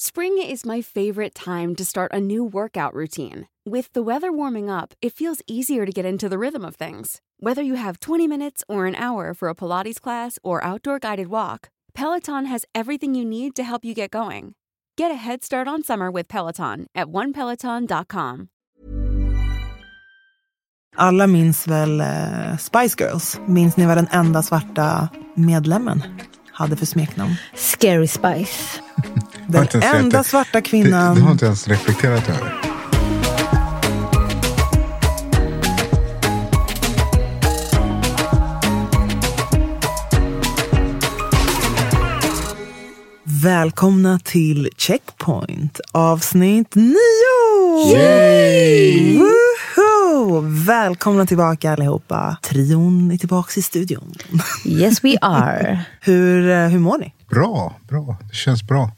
Spring is my favorite time to start a new workout routine. With the weather warming up, it feels easier to get into the rhythm of things. Whether you have 20 minutes or an hour for a Pilates class or outdoor guided walk, Peloton has everything you need to help you get going. Get a head start on summer with Peloton at onepeloton.com. Alla minns väl eh, Spice Girls? Minns ni vad den enda svarta medlemmen hade för smeknamn? Scary Spice. Den enda det. svarta Det, kvinnan... det har inte ens reflekterat över. Välkomna till Checkpoint avsnitt 9! Yay! Woho! Välkomna tillbaka allihopa. Trion är tillbaka i studion. Yes we are. Hur, eh, hur mår ni? Bra, bra. Det känns bra.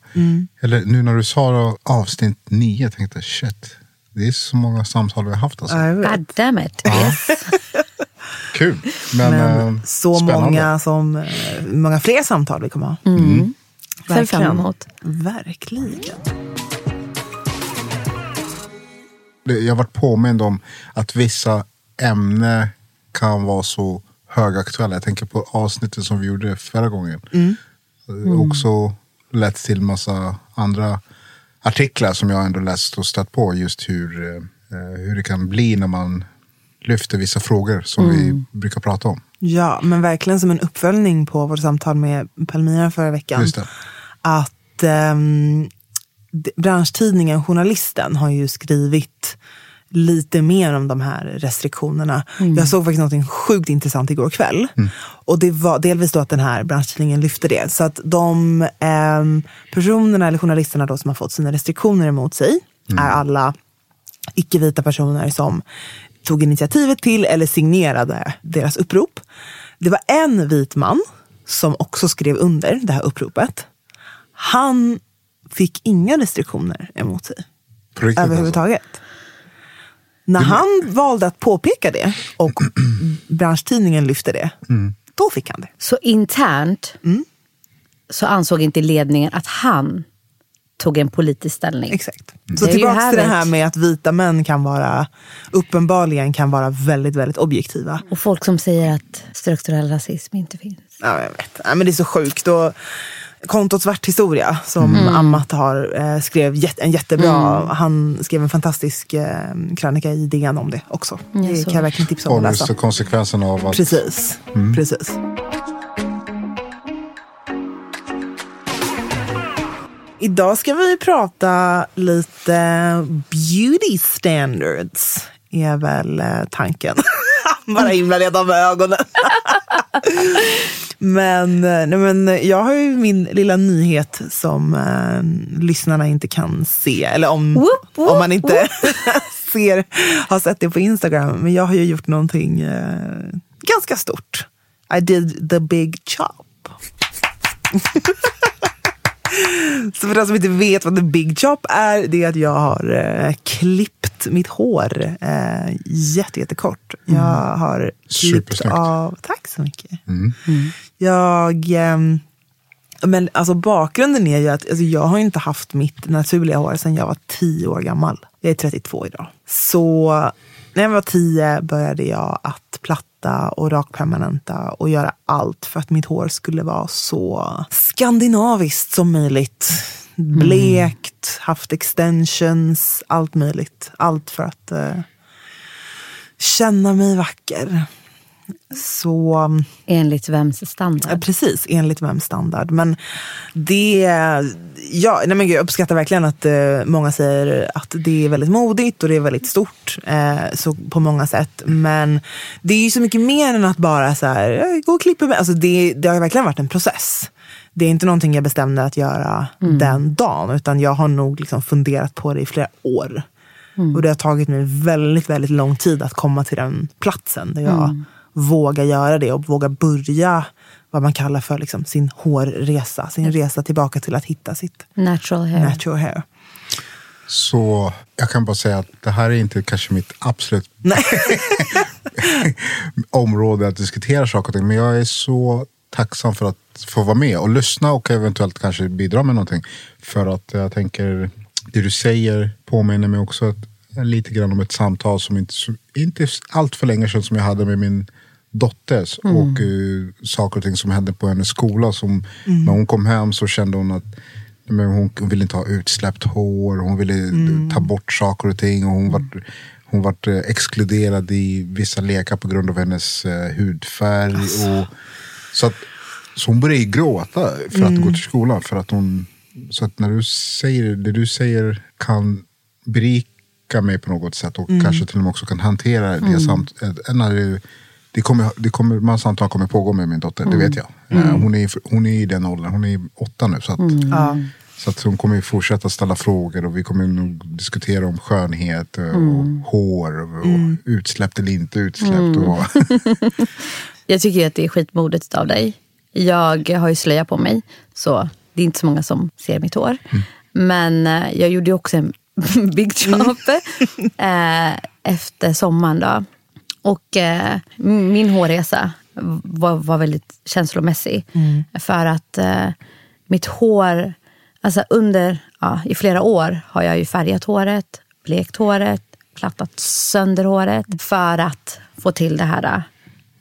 Eller nu när du sa avsnitt nio, tänkte jag shit. Det är så många samtal vi har haft alltså. God damn it. Yes. Kul. Men, Men eh, så spännande. många, som, eh, många fler samtal vi kommer ha. Ser fram emot. Verkligen. Jag har varit påmind om att vissa ämnen kan vara så högaktuella. Jag tänker på avsnittet som vi gjorde förra gången. Det har Också lett till massa andra artiklar som jag ändå läst och stött på. Just hur, eh, hur det kan bli när man lyfter vissa frågor som vi brukar prata om. Ja, men verkligen som en uppföljning på vårt samtal med Palmira förra veckan. Att d- branschtidningen Journalisten har ju skrivit lite mer om de här restriktionerna. Jag såg faktiskt något sjukt intressant igår kväll. Och det var delvis då att den här branschtidningen lyfte det. Så att de ehm, personerna eller journalisterna då som har fått sina restriktioner emot sig är alla icke-vita personer som tog initiativet till eller signerade deras upprop. Det var en vit man som också skrev under det här uppropet. Han fick inga restriktioner emot sig riktigt alltså. När han valde att påpeka det och branschtidningen lyfte det, då fick han det. Så internt Mm. så ansåg inte ledningen att han tog en politisk ställning. Exakt. Det Så tillbaka till det här med att vita män kan vara, uppenbarligen kan vara väldigt, väldigt objektiva. Och folk som säger att strukturell rasism inte finns. Ja, jag vet. Ja, men det är så sjukt. Och kontot Svart historia som Mm. Amat har eh, skrev jät- en jättebra, han skrev en fantastisk eh, krönika i DN om det också. Jag Det kan jag verkligen tipsa om att läsa. konsekvensen av att Precis. Precis. Idag ska vi prata lite beauty standards, är väl eh, tanken. Bara himla redan med ögonen. men, eh, nej, men jag har ju min lilla nyhet som eh, lyssnarna inte kan se. Eller om, Whoop, whoop, om man inte ser, har sett det på Instagram. Men jag har ju gjort någonting eh, ganska stort. I did the big chop. Så för de som inte vet vad the big chop är, det är att jag har eh, klippt mitt hår eh, jätte, jättekort. Jag har klippt av... Tack så mycket. Jag... ehm, men alltså bakgrunden är ju att alltså, jag har inte haft mitt naturliga hår sedan jag var tio år gammal. Jag är 32 idag. Så när jag var tio började jag att platta och rakpermanenta och göra allt för att mitt hår skulle vara så skandinaviskt som möjligt. blekt, haft extensions, allt möjligt. Allt för att eh, känna mig vacker. Så Enligt vems standard? Ja, precis, enligt vems standard. Men det, ja, nej men jag uppskattar verkligen att eh, många säger att det är väldigt modigt och det är väldigt stort eh, så på många sätt. Men det är ju så mycket mer än att bara så här, "Jag gå och klippa mig. Alltså det, det har verkligen varit en process. Det är inte någonting jag bestämde att göra den dagen, utan jag har nog liksom funderat på det i flera år. Och det har tagit mig väldigt, väldigt lång tid att komma till den platsen där jag vågar göra det och vågar börja vad man kallar för liksom sin hårresa. Sin resa tillbaka till att hitta sitt Natural hair. natural hair. Så jag kan bara säga att det här är inte kanske mitt absolut område att diskutera saker och ting. Men jag är så tacksam för att få vara med och lyssna och eventuellt kanske bidra med någonting. För att jag tänker, det du säger påminner mig också att, lite grann om ett samtal som inte, inte allt för länge sedan som jag hade med min dotter. Och eh, saker och ting som hände på hennes skola. Som, När hon kom hem så kände hon att men hon ville inte ha utsläppt hår, hon ville ta bort saker och ting. Och hon var, hon var eh, exkluderad i vissa lekar på grund av hennes eh, hudfärg. Och, så, att, så hon började gråta för att gå till skolan. För att hon, så att när du säger det du säger kan berika mig på något sätt och kanske till och med också kan hantera det samt, eh, när det, det kommer, det kommer, här samtalen kommer pågå med min dotter, det vet jag. Eh, Hon, är, hon är i den åldern, hon är åtta nu. Så att, Ja. så att hon kommer fortsätta ställa frågor och vi kommer nog diskutera om skönhet och hår och, och utsläppt eller inte utsläppt. Och, Jag tycker att det är skitmodigt av dig. Jag har ju slöja på mig, så det är inte så många som ser mitt hår. Men eh, jag gjorde ju också en big job eh, efter sommaren. Då. Och eh, min hårresa var, var väldigt känslomässig. För att eh, mitt hår, alltså under, ja, i flera år har jag ju färgat håret, blekt håret, plattat sönder håret för att få till det här eh,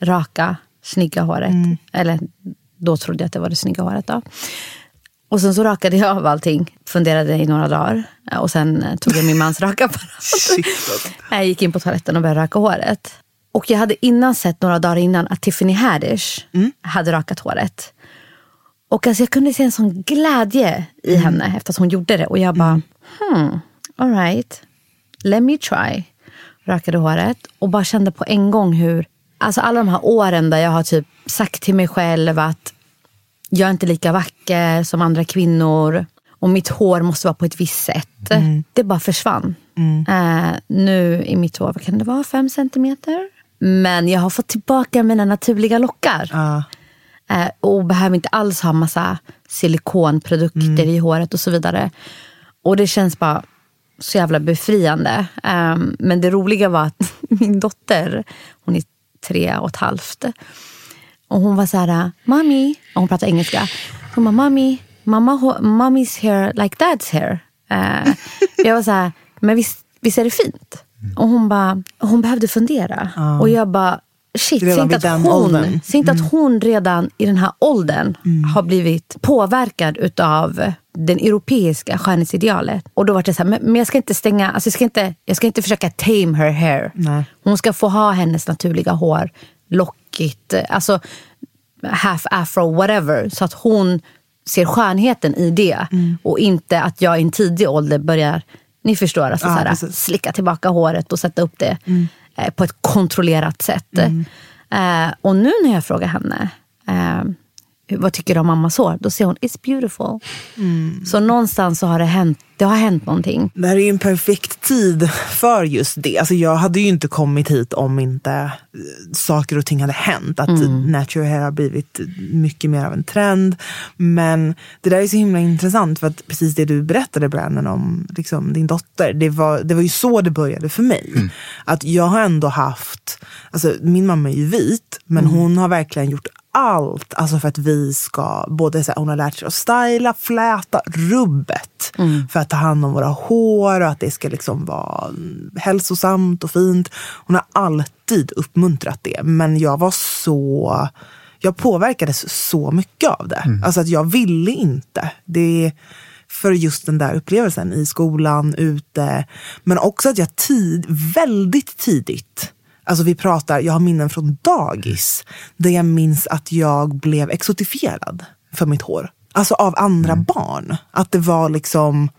raka, snygga håret. Eller då trodde jag att det var det snygga håret. Då. Och sen så rakade jag av allting, funderade i några dagar. Och sen eh, tog jag min mans rakapparat. Jag gick in på toaletten och började raka håret. Och jag hade innan sett några dagar innan att Tiffany Haddish hade rakat håret. Och alltså jag kunde se en sån glädje i henne efter att hon gjorde det. Och jag bara, hmm, all right, let me try. Rakade håret och bara kände på en gång hur, alltså alla de här åren där jag har typ sagt till mig själv att jag är inte lika vacker som andra kvinnor och mitt hår måste vara på ett visst sätt. Det bara försvann. Eh, nu är mitt hår, vad kan det vara, fem centimeter? Men jag har fått tillbaka mina naturliga lockar. Ja. Eh, och behöver inte alls ha massa silikonprodukter i håret och så vidare. Och det känns bara så jävla befriande. Ehm, men det roliga var att min dotter, hon är tre och ett halvt. Och hon var så här, mommy, och hon pratar engelska. Hon bara, mommy, mamma, mommy's hair like dad's hair. Eh, jag var så här, men visst, visst är det fint? Och hon bara, hon behövde fundera. Och jag bara, shit, säg inte, att hon. Mm. säg inte att hon redan i den här åldern har blivit påverkad utav den europeiska skönhetsidealet. Och då var det så här, men, men jag ska inte stänga, alltså jag, ska inte, jag ska inte försöka tame her hair. Nej. Hon ska få ha hennes naturliga hår, lockigt, eh, alltså half afro, whatever. Så att hon ser skönheten i det. Mm. Och inte att jag i en tidig ålder börjar, ni förstår, alltså Ja, så här, precis. Mm. slicka tillbaka håret och sätta upp det eh, på ett kontrollerat sätt. Eh, och nu när jag frågar henne, eh, vad tycker du om mammas hår? Då säger hon, it's beautiful. Mm. Så någonstans så har det hänt, det har hänt någonting. Det här är ju en perfekt tid för just det. Alltså jag hade ju inte kommit hit om inte eh, saker och ting hade hänt. Att natural hair har blivit mycket mer av en trend. Men det där är så himla intressant för att precis det du berättade Brandon om liksom, din dotter. Det var, det var ju så det började för mig. Att jag har ändå haft, alltså min mamma är ju vit men hon har verkligen gjort allt alltså för att vi ska, både så här, hon har lärt sig att styla, fläta, rubbet. För att ta hand om våra hår och att det ska liksom vara mm, hälsosamt och fint. Hon har alltid uppmuntrat det. Men jag var så, jag påverkades så mycket av det. Alltså att jag ville inte. Det, för just den där upplevelsen i skolan, ute. Men också att jag tid, väldigt tidigt Alltså vi pratar, jag har minnen från dagis där jag minns att jag blev exotifierad för mitt hår. Alltså av andra Mm. barn. Att det var liksom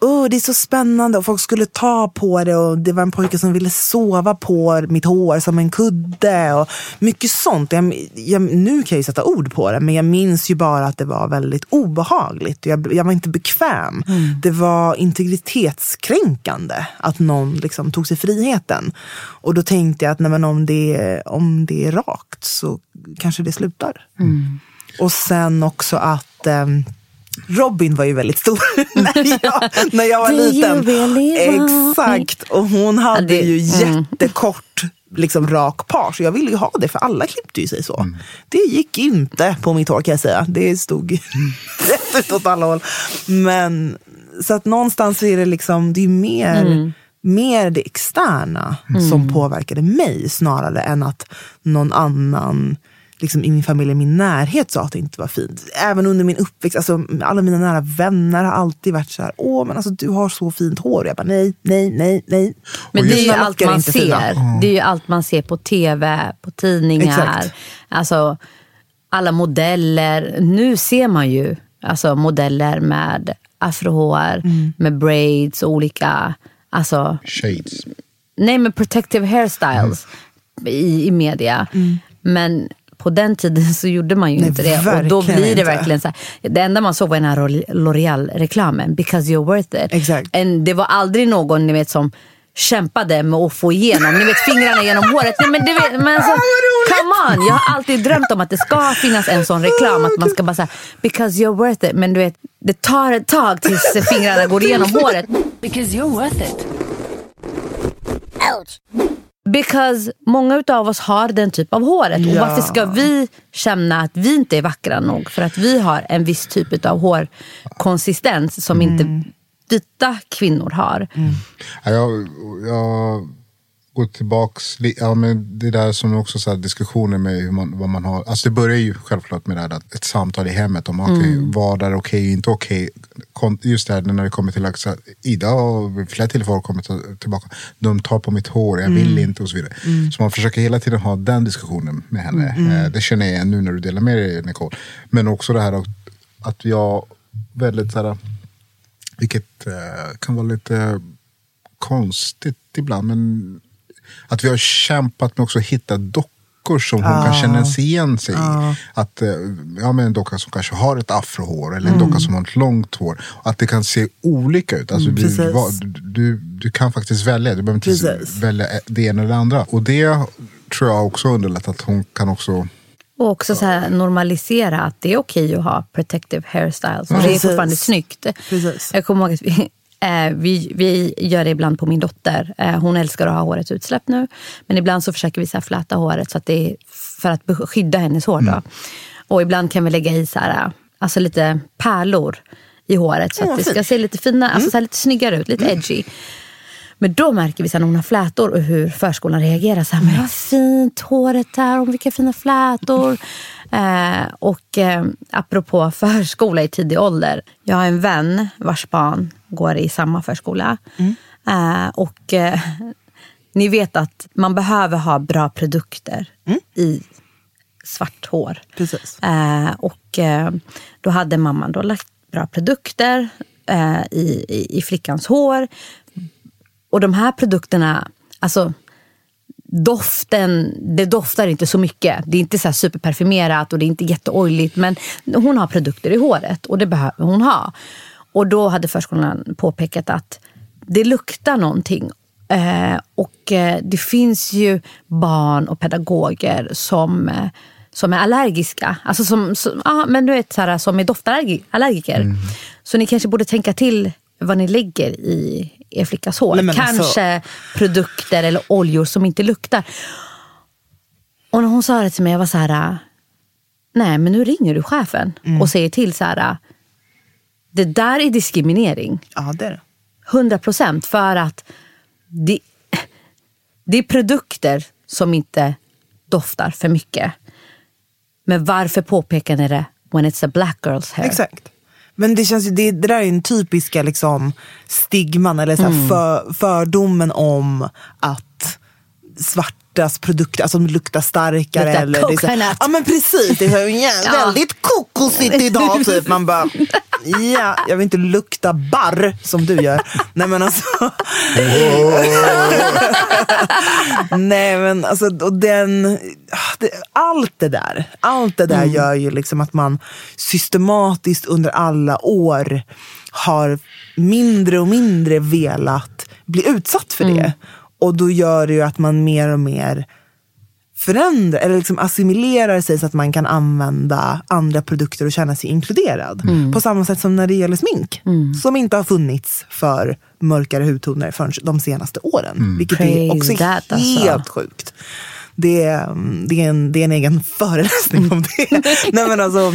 oh, det är så spännande och folk skulle ta på det och det var en pojke som ville sova på mitt hår som en kudde och mycket sånt. Jag, jag, nu kan jag ju sätta ord på det men jag minns ju bara att det var väldigt obehagligt. Jag, jag var inte bekväm. Det var integritetskränkande att någon liksom tog sig friheten. Och då tänkte jag att nej, men om, det, om det är rakt så kanske det slutar. Och sen också att ehm, Robin var ju väldigt stor när jag, när jag var liten. really Exakt, och hon hade det- ju mm. jättekort liksom, rak par. Så jag ville ju ha det, för alla klippte ju sig så. Det gick inte på mitt hår kan jag säga. Det stod rätt ut åt alla håll. Men, så att någonstans är det liksom, det är mer, mer det externa som påverkade mig snarare än att någon annan liksom i min familj, i min närhet sa att det inte var fint. Även under min uppväxt, alltså, alla mina nära vänner har alltid varit så här, åh men alltså du har så fint hår. Och jag bara nej, nej, nej, nej. Men det är ju allt man ser. fina. Det är ju allt man ser på tv, på tidningar. Exakt. Alltså alla modeller. Nu ser man ju alltså, modeller med afrohår, Mm. med braids och olika... Alltså, Shades. nej men protective hairstyles i, i media. Men på den tiden så gjorde man ju Nej, inte det. Och då blir det inte. verkligen så här, Det enda man såg var den här L'Oreal-reklamen. Because you're worth it. Exakt. En, det var aldrig någon ni vet, som kämpade med att få igenom ni vet, fingrarna genom håret. Nej, men du vet, men alltså, come on! Jag har alltid drömt om att det ska finnas en sån reklam. Att man ska bara säga because you're worth it. Men du vet, det tar ett tag tills fingrarna går igenom håret. Because you're worth it. Because många av oss har den typ av håret. Och Ja. varför ska vi känna att vi inte är vackra nog? För att vi har en viss typ av hårkonsistens som Mm. inte vita kvinnor har. Ja, jag, jag går tillbaks, ja, men det där som också så här, diskussioner med hur man, vad man har. Alltså det börjar ju självklart med det här, ett samtal i hemmet om okay, vad är okej och inte okej. Kon- Just det här när det kommer till att Ida och flera tillfällen kommer ta- tillbaka. De tar på mitt hår, jag vill inte och så vidare. Så man försöker hela tiden ha den diskussionen med henne. Eh, Det känner jag igen nu när du delar med dig Nicole. Men också det här att, att jag väldigt så här, vilket eh, kan vara lite konstigt ibland. Men att vi har kämpat med också att hitta dockor som hon kan känna sig igen sig i. Att, eh, ja, men en docka som kanske har ett afrohår eller en docka som har ett långt hår. Att det kan se olika ut. Alltså, du, precis. vad- du, du kan faktiskt välja. Du behöver inte Precis. välja det ena eller det andra. Och det tror jag också underlättar att hon kan också Och också så här, normalisera att det är okej att ha protective hairstyles. Och det är fortfarande snyggt. Precis. Jag kommer ihåg att vi, eh, vi, vi gör det ibland på min dotter. Eh, hon älskar att ha håret utsläppt nu. Men ibland så försöker vi så fläta håret så att det är för att skydda hennes hår. Då. Och ibland kan vi lägga i så här, alltså lite pärlor i håret så Ja, att det ska se lite finare, alltså så här lite snyggare ut, lite edgy. Men då märker vi sen när hon har flätor och hur förskolan reagerar. Så här, men vad fint håret och vilka fina flätor. Eh, och eh, apropå förskola i tidig ålder. Jag har en vän vars barn går i samma förskola. Eh, och eh, ni vet att man behöver ha bra produkter i svart hår. Precis. Eh, och eh, då hade mamman då lagt bra produkter eh, i, i, i flickans hår. Och de här produkterna, alltså doften, det doftar inte så mycket. Det är inte så superparfymerat och det är inte jätteoljigt. Men hon har produkter i håret och det behöver hon ha. Och då hade förskolan påpekat att det luktar någonting. Eh, och eh, det finns ju barn och pedagoger som, eh, som är allergiska. Alltså som, som, ja, men du vet, så här, som är doftallergiker. Så ni kanske borde tänka till vad ni lägger i er flickas hår. Nej, men kanske alltså- produkter eller oljor som inte luktar. Och när hon sa det till mig, jag var så här, nej men nu ringer du chefen och säger till så här, det där är diskriminering. Ja, det är det. 100 procent. För att det, det är produkter som inte doftar för mycket. Men varför påpekar ni det when it's a black girl's hair? Exakt. Men det känns ju, det, det där är en typiska liksom, stigman eller så här, Mm. för, fördomen om att svartas produkter, alltså de luktar starkare. Luktar eller, coconut. Ja men precis, det är så, ja, Ja. väldigt kokosigt idag typ. Man bara, ja, jag vill inte lukta barr som du gör. Nej men alltså. Nej men alltså, och den, det, allt det där, allt det där gör ju liksom att man systematiskt under alla år har mindre och mindre velat bli utsatt för det. Och då gör det ju att man mer och mer förändrar eller liksom assimilerar sig så att man kan använda andra produkter och känna sig inkluderad. På samma sätt som när det gäller smink. Som inte har funnits för mörkare hudtoner förrän de senaste åren. Vilket är Praise också that, alltså. helt sjukt. Det är, det, är en, det är en egen föreläsning om det. Nej, men alltså,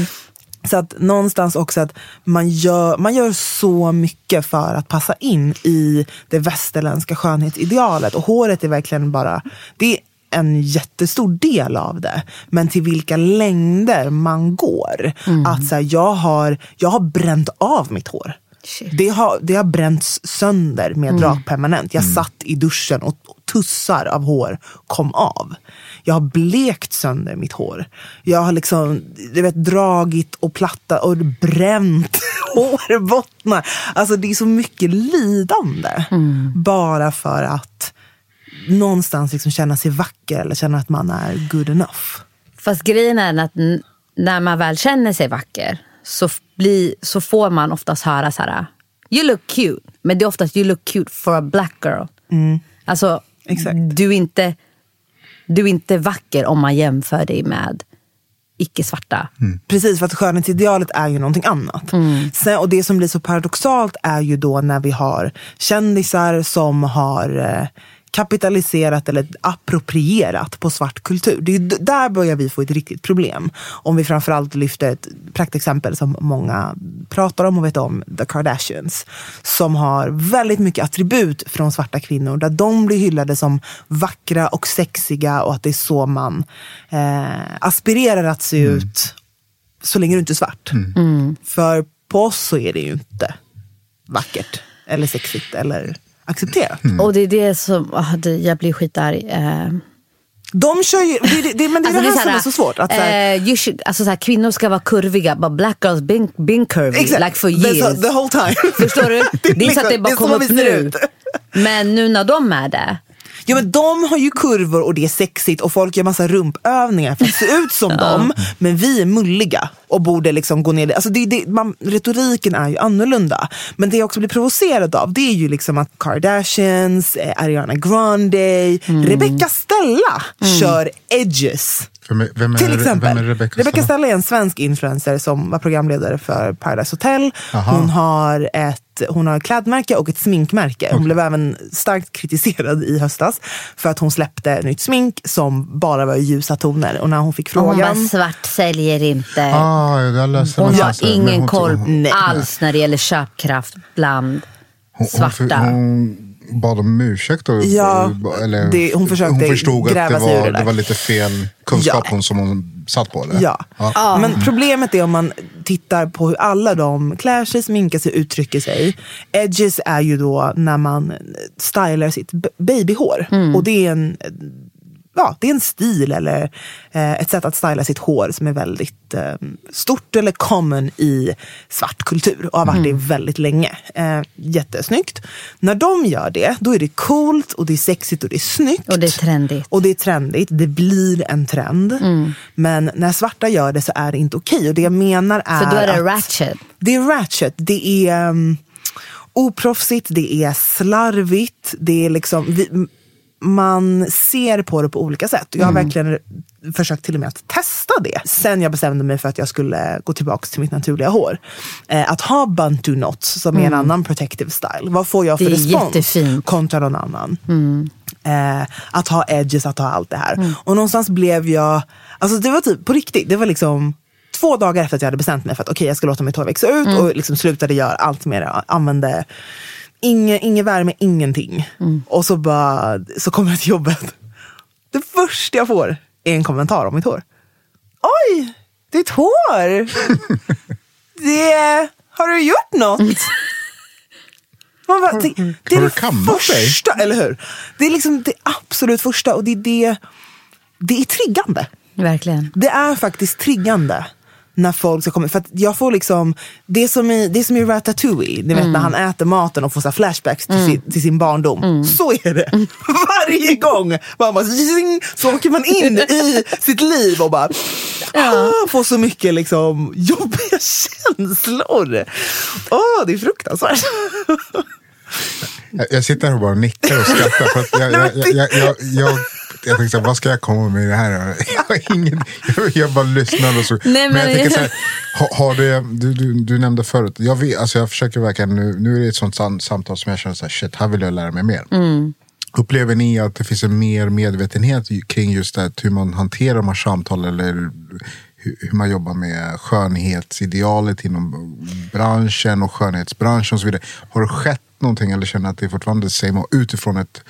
så att någonstans också att man gör, man gör så mycket för att passa in i det västerländska skönhetsidealet. Och håret är verkligen bara, det är en jättestor del av det. Men till vilka längder man går. Att så här, jag, har, jag har bränt av mitt hår. Shit. Det har, det har bränts sönder med rakpermanent. Jag satt i duschen och tussar av hår kom av. Jag har blekt sönder mitt hår. Jag har liksom du vet, dragit och plattat och bränt hårbottnar. Alltså det är så mycket lidande. Bara för att någonstans liksom känna sig vacker eller känna att man är good enough. Fast grejen är att när man väl känner sig vacker så, bli, så får man oftast höra så här. You look cute. Men det är oftast you look cute for a black girl. Alltså, Exakt. du är, inte, du är inte vacker om man jämför dig med icke-svarta. Precis, för att skönhetsidealet är ju någonting annat. Sen, och det som blir så paradoxalt är ju då när vi har kändisar som har eh, kapitaliserat eller approprierat på svart kultur. Det är, där börjar vi få ett riktigt problem. Om vi framförallt lyfter ett praktexempel som många pratar om och vet om, The Kardashians. Som har väldigt mycket attribut från svarta kvinnor där de blir hyllade som vackra och sexiga och att det är så man eh, aspirerar att se ut så länge du inte är svart. För på oss så är det ju inte vackert eller sexigt eller accepterat. Och det är det som, ah, det, jag blir skitarg. Eh, De kör ju, det, det, det, men det är Alltså, det här så som är så svårt. Att, så här, eh, should, alltså, så här, kvinnor ska vara kurviga, but black girls been, been curvy exakt, like for years. the whole time. Förstår du? Det är, så att det liksom- bara är kom upp nu. ut. Men nu när de är det. Ja, men de har ju kurvor och det är sexigt och folk gör massa rumpövningar för att se ut som dem. Men vi är mulliga och borde liksom gå ner. Alltså det, det, man, retoriken är ju annorlunda. Men det jag också blir provocerad av det är ju liksom att Kardashians, eh, Ariana Grande, Rebecca Stella kör edges. Vem är, vem är, Till exempel. Vem är Rebecca, Rebecca Stella är en svensk influencer som var programledare för Paradise Hotel. Aha. Hon har ett hon har ett klädmärke och ett sminkmärke. Hon blev även starkt kritiserad i höstas för att hon släppte nytt smink som bara var i ljusa toner. Och när hon fick Och hon bara, frågan... svart säljer inte. Ah, jag läste hon har men ingen hon- koll hon- alls när det gäller köpkraft bland Hon, hon, svarta. hon bad om ursäkt. Och, Ja, eller, det- hon försökte hon förstod att det var, det det var lite fel kunskap Ja. som hon satt på. Eller? Ja. Men problemet är om man tittar på hur alla de klär sig, sminkar sig, uttrycker sig. Edges är ju då när man stylar sitt babyhår. Och det är en Ja, det är en stil eller eh, ett sätt att styla sitt hår som är väldigt eh, stort eller common i svart kultur och har varit det väldigt länge. Eh, jättesnyggt. När de gör det, då är det coolt och det är sexigt och det är snyggt. Och det är trendigt. Och det är trendigt, det blir en trend. Men när svarta gör det så är det inte okej. Och det jag menar är För då är det att ratchet. det är ratchet, det är um, oproffsigt, det är slarvigt. Det är liksom, vi, man ser på det på olika sätt. Jag har Mm. verkligen försökt till och med att testa det. Sen jag bestämde mig för att jag skulle gå tillbaka till mitt naturliga hår. Eh, att ha bantu knots som är en annan protective style. Vad får jag för Mm. Respons jättefint. kontra någon annan? Eh, att ha edges, att ha allt det här. Mm. Och någonstans blev jag, alltså det var typ på riktigt, det var liksom två dagar efter att jag hade bestämt mig för att okej jag ska låta mitt hår växa ut Mm. och liksom slutade göra allt det. Använde ingen, ingen värme, ingenting. Mm. Och så bara, så kommer jag till jobbet. Det första jag får är en kommentar om mitt hår. Oj, ditt hår! det Har du gjort något? Man bara, det, det är det första, eller hur? Det är liksom det absolut första och det är det, det är triggande. Verkligen. Det är faktiskt triggande när folk ska komma. För att jag får liksom, det är som i, det är som i Ratatouille, ni vet när han äter maten och får så här flashbacks till, sin, till sin barndom. Så är det. Varje gång man bara, zing, så åker man in i sitt liv och bara ah, får så mycket liksom, jobbiga känslor. Åh, det är fruktansvärt. Jag, jag sitter här och bara nickar och skrattar. För att jag, jag, jag, jag, jag, jag, jag tänkte vad ska jag komma med i det här? Jag, har ingen, jag, jag bara lyssnar och så. Nej, men, jag men- tänker så här, har, har det, du, du, du nämnde förut, jag, vet, alltså jag försöker verkligen, nu, nu är det ett sånt sam- samtal som jag känner så här, shit, här vill jag lära mig mer. Upplever ni att det finns en mer medvetenhet kring just det, hur man hanterar de här samtalen eller hur, hur man jobbar med skönhetsidealet inom branschen och skönhetsbranschen och så vidare. Har det skett någonting eller känner att det är fortfarande samma utifrån ett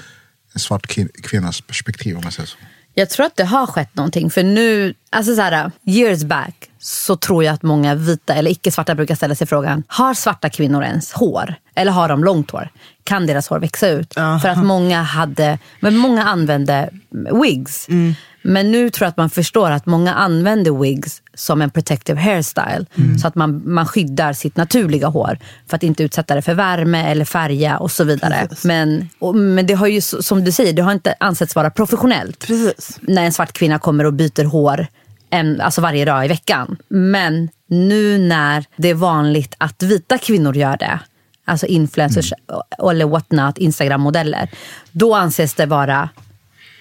en svart kvinnas perspektiv om man säger så? Jag tror att det har skett någonting. För nu, alltså så här, years back så tror jag att många vita eller icke-svarta brukar ställa sig frågan, har svarta kvinnor ens hår? Eller har de långt hår? Kan deras hår växa ut? För att många hade, men många använde wigs. Men nu tror jag att man förstår att många använder wigs som en protective hairstyle. Så att man, man skyddar sitt naturliga hår för att inte utsätta det för värme eller färga och så vidare. Men, och, men det har ju, som du säger, det har inte ansetts vara professionellt Precis. när en svart kvinna kommer och byter hår en, alltså varje dag i veckan. Men nu när det är vanligt att vita kvinnor gör det, alltså influencers eller whatnot, Instagram-modeller, då anses det vara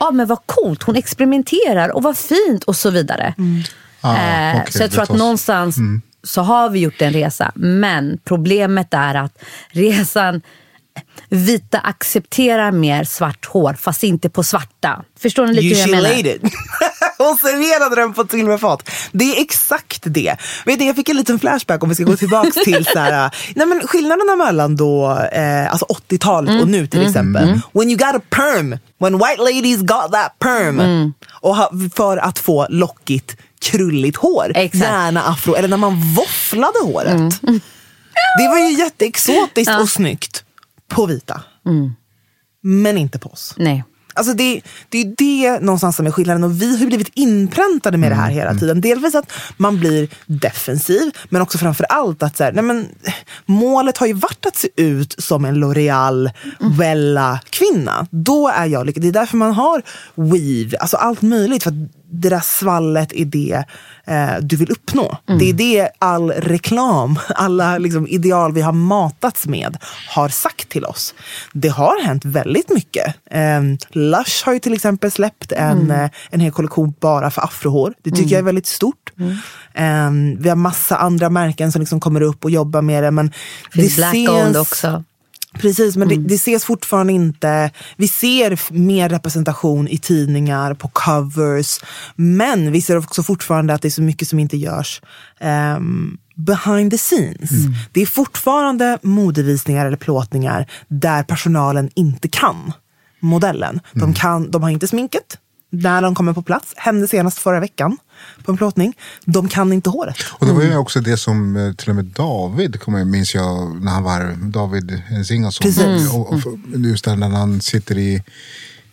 Ja men vad coolt, hon experimenterar och vad fint och så vidare. Ah, Eh, okej, så jag tror att någonstans så har vi gjort en resa. Men problemet är att resan, vita accepterar mer svart hår fast inte på svarta. Förstår ni lite You hur jag menar? Hon serverade den på ett silverfat. Det är exakt det. Vet du, jag fick en liten flashback om vi ska gå tillbaka till så här, nej men skillnaderna mellan då, eh, alltså 80-talet Mm. och nu till exempel. When you got a perm, when white ladies got that perm. Mm. Och ha, för att få lockigt, krulligt hår. Exakt. Mm. Gärna afro, eller när man våfflade håret. Det var ju jätteexotiskt och snyggt på vita. Men inte på oss. Nej. Alltså det, det är det någonstans som är skillnaden och vi har blivit inpräntade med det här hela tiden. Delvis att man blir defensiv men också framför allt att så här, nej men, målet har ju varit att se ut som en L'Oreal Wella kvinna. Då är jag lycklig. Det är därför man har weave, alltså allt möjligt. För det där svallet är det eh, du vill uppnå. Det är det all reklam, alla liksom, ideal vi har matats med har sagt till oss. Det har hänt väldigt mycket. Eh, Lush har ju till exempel släppt en, eh, en hel kollektion bara för afrohår. Det tycker jag är väldigt stort. Eh, vi har massa andra märken som liksom kommer upp och jobbar med det. Men Finns det black ses- owned också. Precis, men det, det ses fortfarande inte. Vi ser mer representation i tidningar, på covers. Men vi ser också fortfarande att det är så mycket som inte görs ehm, behind the scenes. Det är fortfarande modevisningar eller plåtningar där personalen inte kan modellen. De, kan, de har inte sminket när de kommer på plats. Hände senast förra veckan på en plåtning. De kan inte håret. Och det var ju också det som eh, till och med David, kommer jag, minns jag, när han var David Zingasson. Precis. Och, och, just där när han sitter i,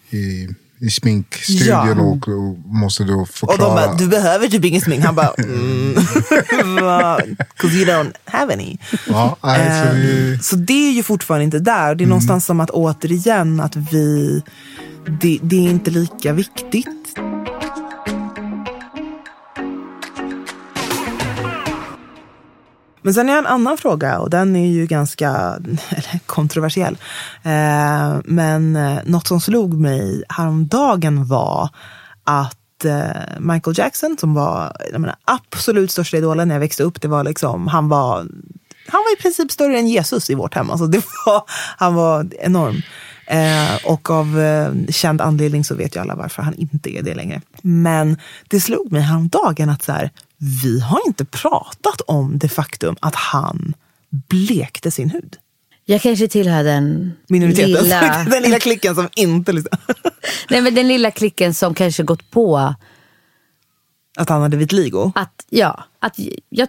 i, i sminkstudion Ja. och, och måste då Och förklara. de bara, du behöver typ ingen smink. Han bara, mm. Cause you don't have any. ja, nej, så vi, Eh, Så det är ju fortfarande inte där. Det är någonstans som att återigen att vi, det, det är inte lika viktigt. Men sen är jag en annan fråga och den är ju ganska eller, kontroversiell. Eh, men eh, något som slog mig häromdagen var att eh, Michael Jackson som var jag menar, absolut största idolen när jag växte upp, det var liksom, han var han var i princip större än Jesus i vårt hem. Alltså det var, han var enorm. Eh, och av eh, känd anledning så vet ju alla varför han inte är det längre. Men det slog mig häromdagen att så här, vi har inte pratat om det faktum att han blekte sin hud. Jag kanske tillhör den Minoriteten. lilla, Den lilla klicken som inte liksom, nej, men den lilla klicken som kanske gått på att han hade vitiligo. att, ja, att jag,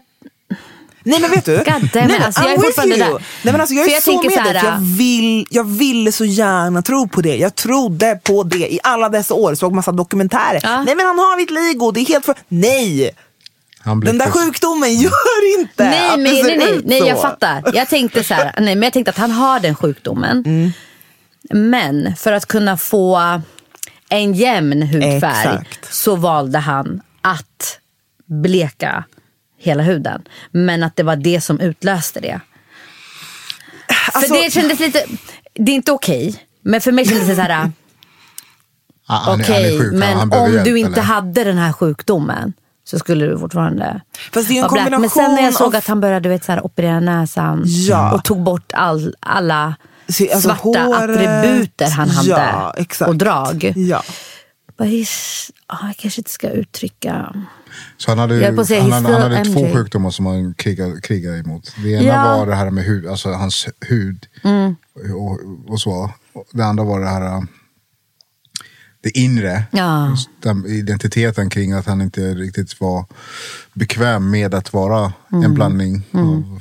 Nej men vet du? God Nej, men alltså, jag är fortfarande där. Nej, men alltså, jag är jag så med dig. för Jag, äh, vill, jag ville så gärna tro på det. Jag trodde på det i alla dessa år. Såg massa dokumentärer. Ja. Nej men han har vitiligo, det är helt för... Nej! Den där sjukdomen gör inte Nej, att men, det ser nej, nej, ut nej, så. jag fattar. Jag tänkte så här, nej, men jag tänkte att han har den sjukdomen. Mm. Men för att kunna få en jämn hudfärg Exakt. så valde han att bleka hela huden. Men att det var det som utlöste det. Alltså- för det kändes lite, det är inte okej. Men för mig kändes det så här, Ah, okej, han- men han om hjälp, du inte eller? hade den här sjukdomen så skulle du fortfarande Fast det är en vara black. Men sen när jag kombination såg att han började du vet, så här, operera näsan Ja. och tog bort all, alla Se, alltså, svarta håret. attributer han hade Ja, exakt. och drag. Ja. Bara, he's- ah, jag kanske inte ska uttrycka... Så han hade, Jag höll på att säga, han hade, han hade två sjukdomar som han krigar, krigar emot. Det ena Ja. var det här med hud, alltså hans hud Mm. och, och så. Det andra var det här det inre. Ja. Den identiteten kring att han inte riktigt var bekväm med att vara Mm. en blandning av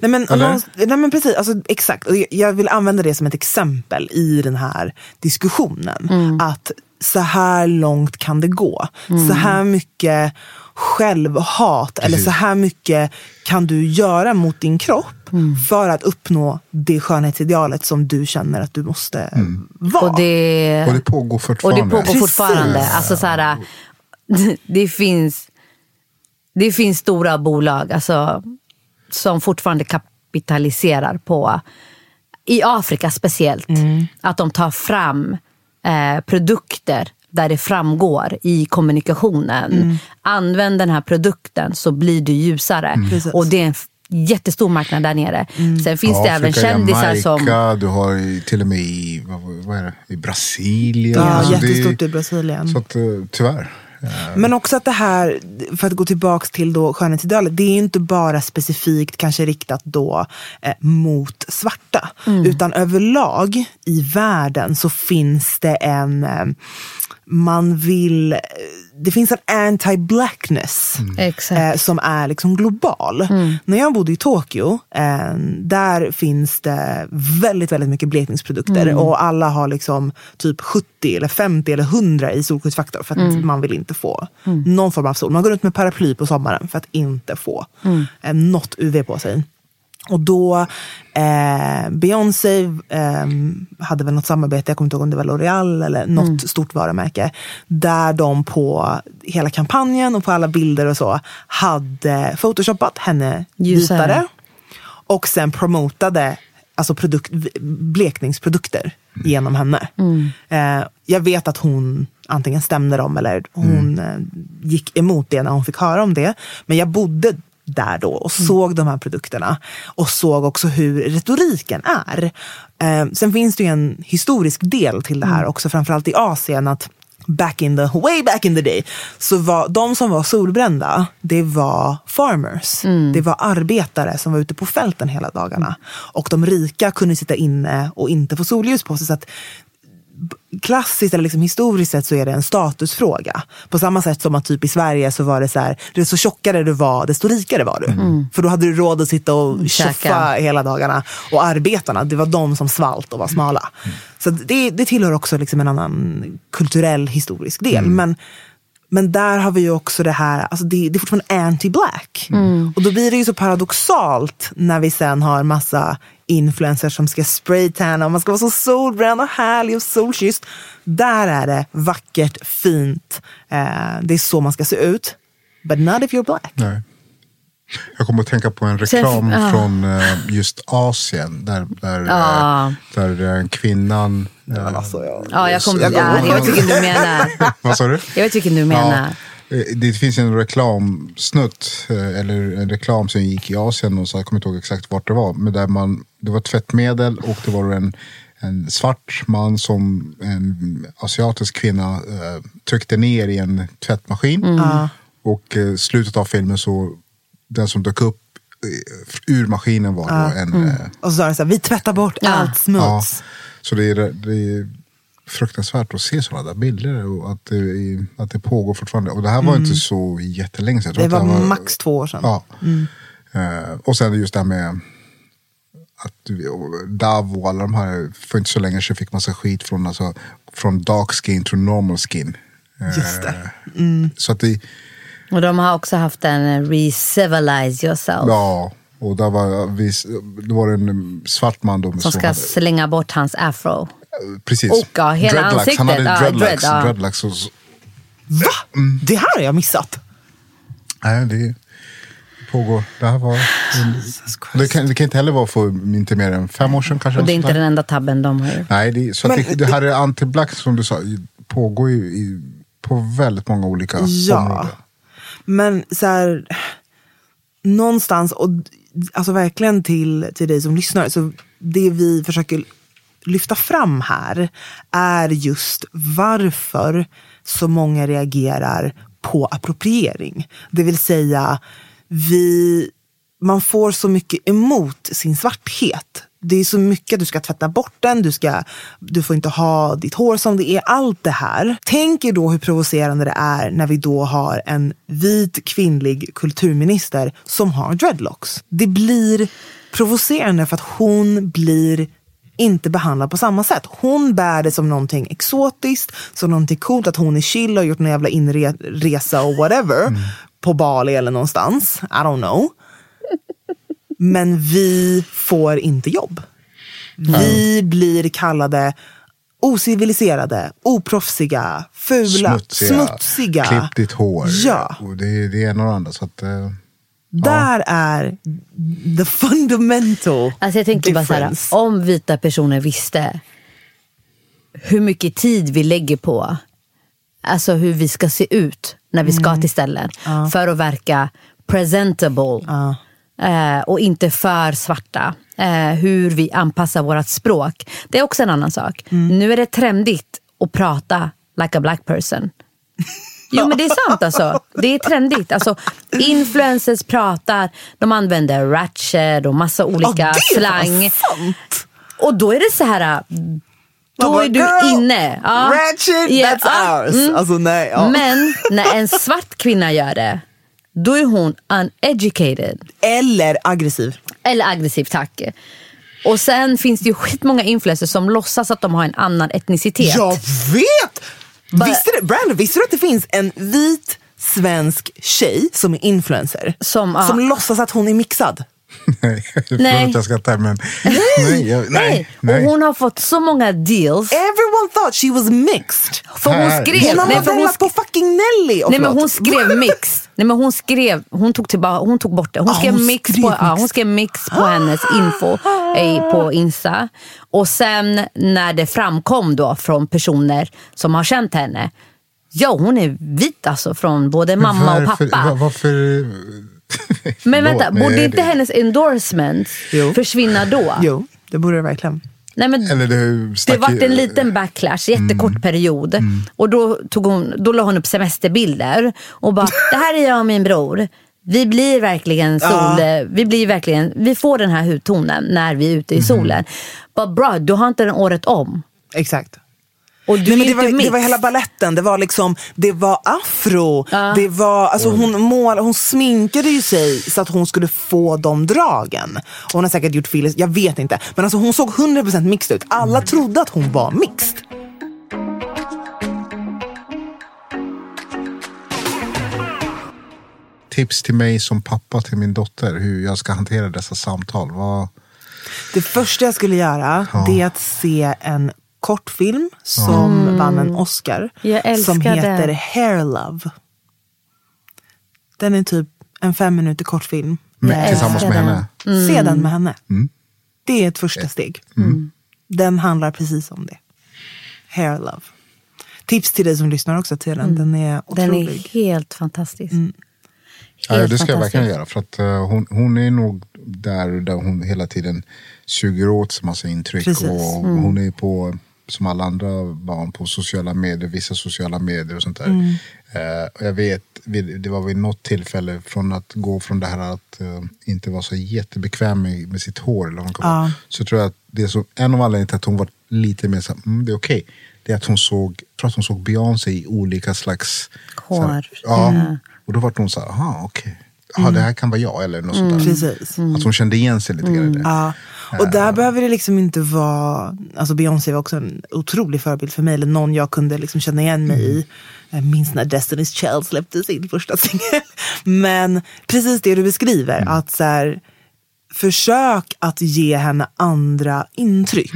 Nej men, någonst- nej men precis, alltså, exakt. Och jag- jag vill använda det som ett exempel i den här diskussionen. Mm. Att så här långt kan det gå. Så här mycket självhat eller så här mycket kan du göra mot din kropp Mm. för att uppnå det skönhetsidealet som du känner att du måste vara. Och det, Och det pågår och fortfarande. det pågår Precis. fortfarande. Alltså, så här, det, finns, det finns stora bolag alltså, som fortfarande kapitaliserar på, i Afrika speciellt, att de tar fram eh, produkter där det framgår i kommunikationen. Använd den här produkten så blir du ljusare. Precis. Och det är en jättestor marknad där nere. Sen finns det även Afrika, kändisar som... Jamaica, Du har till och med i, vad, vad är det, i Brasilien. Ja, det- jättestort i Brasilien. Så att, eh, tyvärr. Men också att det här, för att gå tillbaks till då skönhetsidealet, det är inte bara specifikt kanske riktat då eh, mot svarta. Utan överlag i världen så finns det en, eh, man vill, eh, det finns en anti-blackness. Exakt. Eh, som är liksom global. När jag bodde i Tokyo, eh, där finns det väldigt, väldigt mycket blekningsprodukter. Och alla har liksom typ 70, eller 50 eller 100 i solskyddsfaktor för att man vill inte få någon form av sol. Man går runt med paraply på sommaren för att inte få eh, något UV på sig. Och då, eh, Beyoncé eh, hade väl något samarbete, jag kommer inte ihåg om det var L'Oreal eller något stort varumärke. Där de på hela kampanjen och på alla bilder och så hade photoshopat henne Ljusare. vitare. Och sen promotade alltså produkt, blekningsprodukter genom henne. Eh, jag vet att hon antingen stämde dem eller hon eh, gick emot det när hon fick höra om det. Men jag bodde där då och såg de här produkterna och såg också hur retoriken är. Eh, sen finns det ju en historisk del till det här också, framförallt i Asien. att Back in the, way back in the day, så var de som var solbrända, det var farmers. Det var arbetare som var ute på fälten hela dagarna. Och de rika kunde sitta inne och inte få solljus på sig. Så att klassiskt eller liksom historiskt sett så är det en statusfråga. På samma sätt som att typ i Sverige så var det så här, det så tjockare du var, desto rikare var du. För då hade du råd att sitta och tjoffa hela dagarna. Och arbetarna, det var de som svalt och var smala. Så det, det tillhör också liksom en annan kulturell historisk del. Men, men där har vi ju också det här, alltså det, det är fortfarande anti-black. Och då blir det ju så paradoxalt när vi sen har massa influencers som ska spraytanna och man ska vara så solbränd och härlig och solkysst. Där är det vackert, fint, eh, det är så man ska se ut. But not if you're black. Nej. Jag kommer att tänka på en Sen- reklam ja. från eh, just Asien. Där, där, Ja. eh, där eh, kvinnan... eh, Alltså, jag, Ja, jag kommer jag ja, kommer jag vet vilken du menar. Vad sa du? Jag vet vilken du menar. Ja, eh, det finns en reklamsnutt, eh, eller en reklam som gick i Asien, och så jag kommer inte ihåg exakt vart det var. Men där man, det var tvättmedel och det var en, en svart man som en asiatisk kvinna eh, tryckte ner i en tvättmaskin. Mm. Och eh, slutet av filmen så, den som dök upp eh, ur maskinen var då en... Eh, Och så sa det så här, vi tvättar bort Ja. allt smuts. Ja, så det är, det är fruktansvärt att se sådana där bilder och att det, att det pågår fortfarande. Och det här var inte så jättelänge sedan. Jag tror Det att var max två år sedan. Ja. Eh, och sen just det här med att Dav och alla de här, för inte så länge sedan fick massa skit från, alltså, från dark skin till normal skin. Eh, Just det. Så att det, Och de har också haft en eh, re-civilize yourself. ja, och där var, vi, det var en svart man då. Som så ska hade- slänga bort hans afro. Precis. Och, ja, hela dreadlocks. Han hade ansiktet, ja, dreadlocks. dread, ja. dreadlocks och, Va? Det här har jag missat. nej, det pågår. Det här var... Det kan, det kan inte heller vara för inte mer än fem år sedan kanske. Och det är inte den enda tabben de har gjort. Nej, det, så att Men det, det här är anti-black som du sa, pågår ju i, på väldigt många olika Ja. områden. Men så här, någonstans, och alltså verkligen till, till dig som lyssnar, så det vi försöker lyfta fram här är just varför så många reagerar på appropriering. Det vill säga, vi, man får så mycket emot sin svarthet. Det är så mycket, du ska tvätta bort den, du, ska, du får inte ha ditt hår som det är, allt det här. Tänk er då hur provocerande det är när vi då har en vit kvinnlig kulturminister som har dreadlocks. Det blir provocerande för att hon blir inte behandlad på samma sätt. Hon bär det som någonting exotiskt, som någonting coolt, att hon är chill och gjort en jävla inresa och whatever. På Bali eller någonstans. I don't know. Men vi får inte jobb. Vi blir kallade ociviliserade, oproffsiga, fula, smutsiga. Klipp ditt hår. Ja. Och det, är- det är en och det andra. Så att, eh, Där är the fundamental Alltså jag tänker bara så här, difference. om vita personer visste hur mycket tid vi lägger på alltså hur vi ska se ut när vi Mm. ska till ställen för att verka presentable eh, och inte för svarta. Eh, hur vi anpassar vårt språk. Det är också en annan sak. Mm. Nu är det trendigt att prata like a black person. Jo men det är sant alltså. Det är trendigt. Alltså, influencers pratar, de använder ratchet och massa olika är slang. Och då är det så här, då bara, är du "Girl, inne. Ja. Ratchet, Ja, that's ja, ours. mm. Alltså nej. Ja. Men när en svart kvinna gör det, då är hon uneducated. Eller aggressiv. Eller aggressiv, tack. Och sen finns det ju skitmånga influencers som låtsas att de har en annan etnicitet. Jag vet! Bara- Visste du, Brandon, visste du att det finns en vit svensk tjej som är influencer? Som, ja. som låtsas att hon är mixad. nej, jag Nej. jag skrattar men nej, jag, nej, Nej. Och hon har fått så många deals. Everyone thought she was mixed. För hon skrev... Hon har nej, för hon modellat på fucking Nelly. Nej men hon skrev mix. Nej men hon skrev, hon tog, tillbaka, hon tog bort det. Hon Ah, skrev, hon mix, skrev på, mix. Ja, hon skrev mix på hennes info eh, på Insta. Och sen när det framkom då från personer som har känt henne. Ja hon är vit alltså från både mamma och pappa. var- Varför... men vänta, borde inte hennes endorsements Jo. försvinna då? Jo, det borde det verkligen. Nej, men Eller det det stack vart i- en liten backlash, jättekort Mm. period. Och då, tog hon, då la hon upp semesterbilder och bara, det här är jag och min bror. Vi blir verkligen sol, vi blir verkligen, vi får den här hudtonen när vi är ute i Mm. solen. Bara bra, du har inte den året om. Exakt. Och du Nej, men det, var, det var hela balletten. Det var liksom, det var afro. Det var, alltså hon, mål, hon sminkade ju sig så att hon skulle få de dragen. Och hon har säkert gjort fillers, jag vet inte. Men alltså hon såg 100% mixed ut. Alla trodde att hon var mixed. Tips till mig som pappa till min dotter hur jag ska hantera dessa samtal. Vad... Det första jag skulle göra det är att se en kortfilm som vann en Oscar. Som heter den. Hair Love. Den är typ en fem minuter kortfilm. Med, tillsammans med henne. den. Se den med henne. Det är ett första steg. Den handlar precis om det. Hair Love. Tips till dig som lyssnar också till den. Den är Den otrolig. är helt fantastisk. Ja, Helt det ska jag verkligen göra. För att eh, hon, hon är nog där, där hon hela tiden suger åt sig massa intryck. Precis. Och Hon är på, som alla andra barn, på sociala medier, vissa sociala medier och sånt där. Eh, och jag vet, det var vid något tillfälle från att gå från det här att eh, inte vara så jättebekväm med, med sitt hår. Eller vad man Så tror jag att det som, en av anledningarna till att hon var lite mer så här, mm, det är okej. Det är att hon såg, tror att hon såg Beyoncé i olika slags... Hår. Så här, ja. Ja. Och då var hon så här, aha okej. ja, det här kan vara jag eller något sånt där. Precis. Att hon kände igen sig lite grann i det. Och där behöver det liksom inte vara... Alltså Beyoncé var också en otrolig förebild för mig. Eller någon jag kunde liksom känna igen mig i. Jag minns när Destiny's Child släppte sin första singel. Men precis det du beskriver. Att så här, försök att ge henne andra intryck.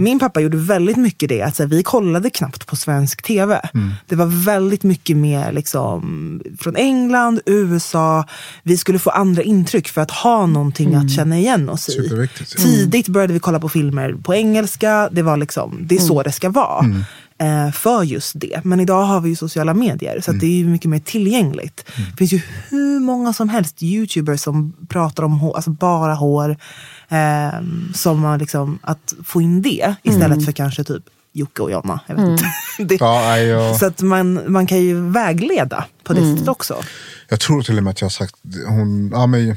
Min pappa gjorde väldigt mycket det. Att så här, vi kollade knappt på svensk tv. Det var väldigt mycket mer liksom, från England, USA. Vi skulle få andra intryck för att ha någonting att känna igen oss i. Tidigt började vi kolla på filmer på engelska. Det, var liksom, det är så det ska vara. Eh, för just det. Men idag har vi ju sociala medier så att det är ju mycket mer tillgängligt. Det finns ju hur många som helst youtubers som pratar om hår, alltså bara hår. Eh, som man liksom, att få in det istället för kanske typ Jocke och Jonna. Jag vet inte. det, Ja, Så att man, man kan ju vägleda på det sättet också. jag tror till och med att jag har sagt, hon, ja, men,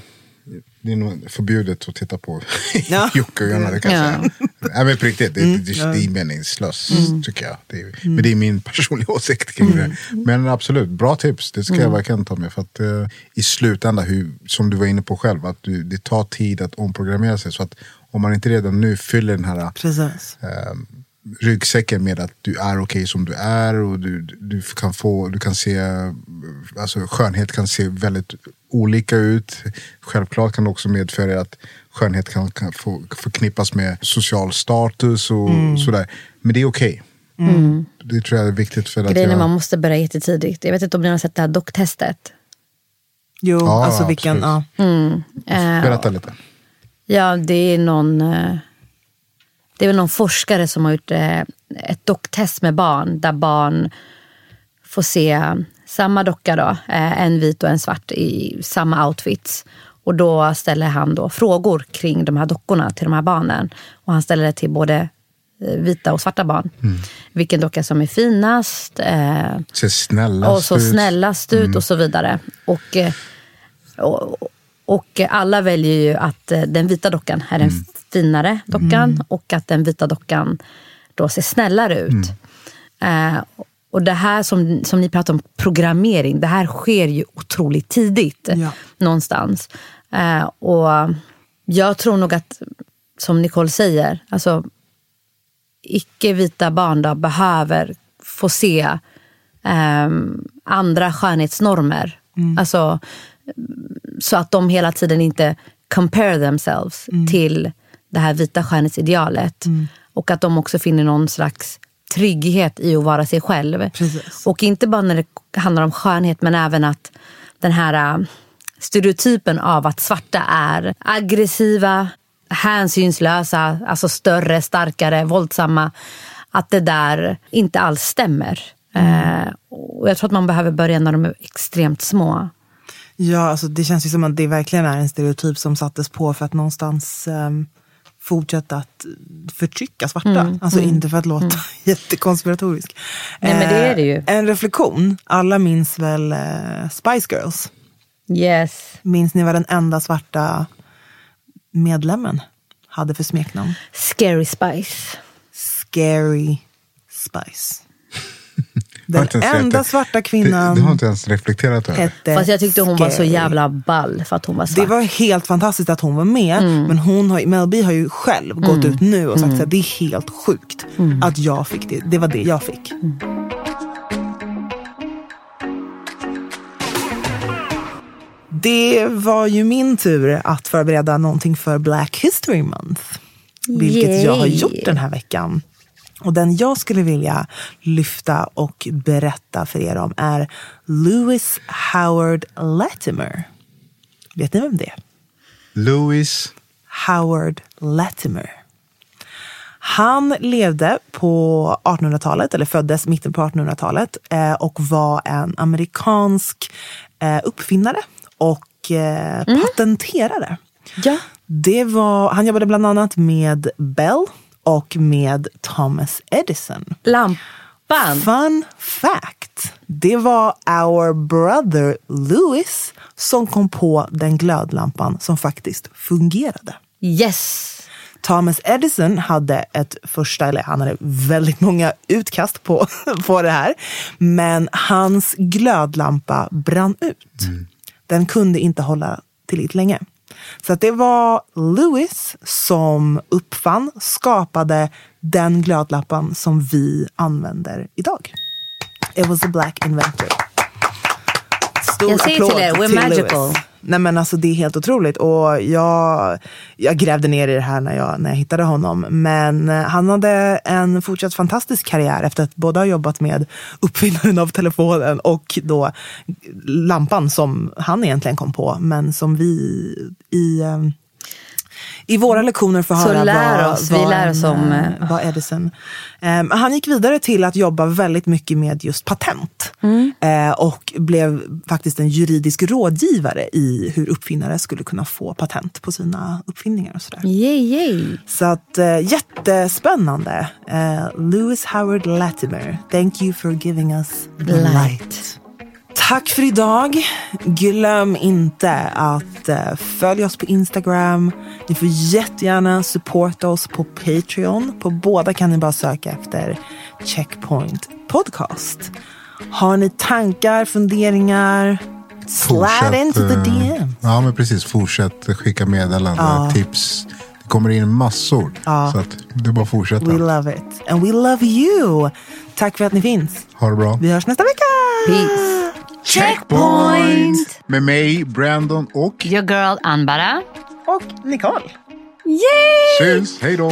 det är nog förbjudet att titta på Ja. Jocke och Jonna. Det kan jag Ja. säga. Nej, men på riktigt, det, det, det är meningslöst tycker jag. Det är, Men det är min personliga åsikt kring det. Men absolut, bra tips. Det ska jag verkligen ta med. För att eh, i slutändan, hur, som du var inne på själv, att du, det tar tid att omprogrammera sig. Så att om man inte redan nu fyller den här Precis. Eh, ryggsäcken med att du är okej som du är och du, du kan få, du kan se, alltså skönhet kan se väldigt olika ut. Självklart kan det också medföra att skönhet kan, kan få förknippas med social status och sådär. Men det är okej. Det tror jag är viktigt för att Grejen är jag, man måste börja jättetidigt. Jag vet inte om ni har sett det här docktestet. Jo, Ja, alltså vilken... Ja. Eh, berätta lite. Ja, det är någon... Det är väl någon forskare som har gjort eh, ett docktest med barn. Där barn får se samma docka då. eh, En vit och en svart i samma outfits. Och då ställer han då frågor kring de här dockorna till de här barnen. Och han ställer det till både eh, vita och svarta barn. Vilken docka som är finast. Eh, Ser snällast och så ut. snällast ut och så vidare. Och, och, och alla väljer ju att eh, den vita dockan är den finare dockan och att den vita dockan då ser snällare ut. Eh, och det här som, som ni pratar om, programmering, det här sker ju otroligt tidigt Ja. någonstans. Eh, och jag tror nog att, som Nicole säger, alltså icke-vita barn då behöver få se ehm, andra skönhetsnormer. Alltså, så att de hela tiden inte compare themselves till det här vita skönhetsidealet. Och att de också finner någon slags trygghet i att vara sig själv. Precis. Och inte bara när det handlar om skönhet men även att den här äh, stereotypen av att svarta är aggressiva, hänsynslösa, alltså större, starkare, våldsamma. Att det där inte alls stämmer. Eh, och jag tror att man behöver börja när de är extremt små. Ja, alltså det känns ju som att det verkligen är en stereotyp som sattes på för att någonstans um, fortsätta att förtrycka svarta. alltså inte för att låta jättekonspiratorisk. Nej, men det är det ju. Eh, En reflektion. Alla minns väl eh, Spice Girls? Yes. Minns ni vad den enda svarta medlemmen hade för smeknamn? Scary Spice. Scary Spice. Den enda svarta Det, kvinnan det har inte ens reflekterat över. hette Fast jag tyckte hon var så Scary. jävla ball för att hon var Det svart. var helt fantastiskt att hon var med. Men hon har, Mel B har ju själv gått ut nu och sagt att det är helt sjukt att jag fick det. Det var det jag fick. Det var ju min tur att förbereda någonting för Black History Month. Vilket jag har Yay. gjort den här veckan. Och den jag skulle vilja lyfta och berätta för er om är Lewis Howard Latimer. Vet ni vem det är? Louis, Howard Latimer. Han levde på 1800-talet, eller föddes mitten på 1800-talet eh, och var en amerikansk eh, uppfinnare och eh, patenterare. Ja. Det var, han jobbade bland annat med Bell och med Thomas Edison. Lampan. Fun fact. Det var our brother Lewis som kom på den glödlampan som faktiskt fungerade. Yes. Thomas Edison hade ett första, eller han hade väldigt många utkast på, på det här. Men hans glödlampa brann ut. den kunde inte hålla tillräckligt länge. Så att det var Lewis som uppfann, skapade den glödlampan som vi använder idag. It was a black inventor. Stor Jag säger till er, we're till magical. Lewis. Nej men alltså det är helt otroligt. Och jag, jag grävde ner i det här när jag, när jag hittade honom. Men eh, han hade en fortsatt fantastisk karriär efter att både ha jobbat med uppfinnaren av telefonen och då lampan som han egentligen kom på. Men som vi i, eh, i våra lektioner får höra lär vad, oss, vi vad, lär oss om, eh, eh, vad Edison. Um, han gick vidare till att jobba väldigt mycket med just patent. Mm. Eh, och blev faktiskt en juridisk rådgivare i hur uppfinnare skulle kunna få patent på sina uppfinningar och sådär. Yay, yay. Så att eh, jättespännande. Eh, Lewis Howard Latimer, thank you for giving us the light. Light. Tack för idag. Glöm inte att eh, följa oss på Instagram. Ni får jättegärna supporta oss på Patreon. På båda kan ni bara söka efter Checkpoint Podcast. Har ni tankar, funderingar? Slide into the eh, DM. Ja, men precis. Fortsätt skicka meddelanden, tips. Det kommer in massor. Så att det är bara att fortsätta. We love it. And we love you. Tack för att ni finns. Ha det bra. Vi hörs nästa vecka. Peace. Checkpoint! Med mig, Brandon och... Your girl Anbara. Och Nicole. Syns! Hej då!